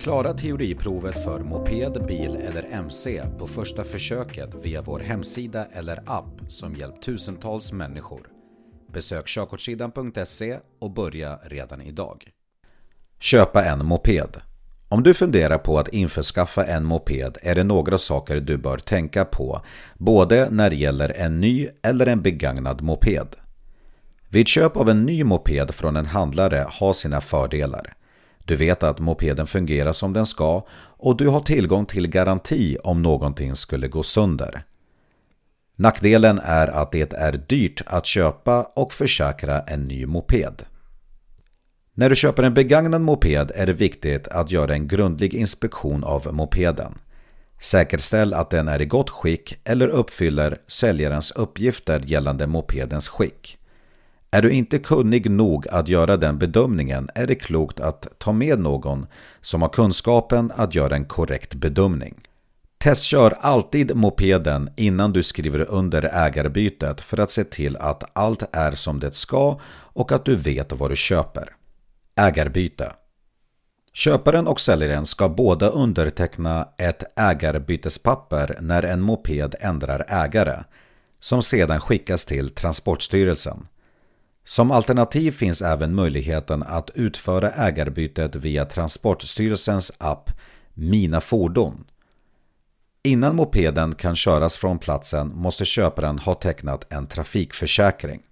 Klara teoriprovet för moped, bil eller MC på första försöket via vår hemsida eller app som hjälpt tusentals människor. Besök körkortssidan.se och börja redan idag. Köpa en moped. Om du funderar på att införskaffa en moped är det några saker du bör tänka på, både när det gäller en ny eller en begagnad moped. Vid köp av en ny moped från en handlare har sina fördelar. Du vet att mopeden fungerar som den ska och du har tillgång till garanti om någonting skulle gå sönder. Nackdelen är att det är dyrt att köpa och försäkra en ny moped. När du köper en begagnad moped är det viktigt att göra en grundlig inspektion av mopeden. Säkerställ att den är i gott skick eller uppfyller säljarens uppgifter gällande mopedens skick. Är du inte kunnig nog att göra den bedömningen är det klokt att ta med någon som har kunskapen att göra en korrekt bedömning. Testkör alltid mopeden innan du skriver under ägarbytet för att se till att allt är som det ska och att du vet vad du köper. Ägarbyte Köparen och säljaren ska båda underteckna ett ägarbytespapper när en moped ändrar ägare, som sedan skickas till Transportstyrelsen. Som alternativ finns även möjligheten att utföra ägarbytet via Transportstyrelsens app Mina fordon. Innan mopeden kan köras från platsen måste köparen ha tecknat en trafikförsäkring.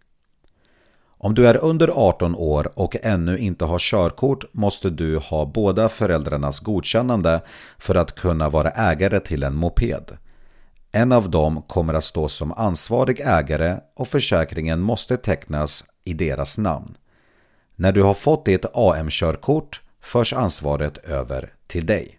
Om du är under 18 år och ännu inte har körkort måste du ha båda föräldrarnas godkännande för att kunna vara ägare till en moped. En av dem kommer att stå som ansvarig ägare och försäkringen måste tecknas i deras namn. När du har fått ditt AM-körkort förs ansvaret över till dig.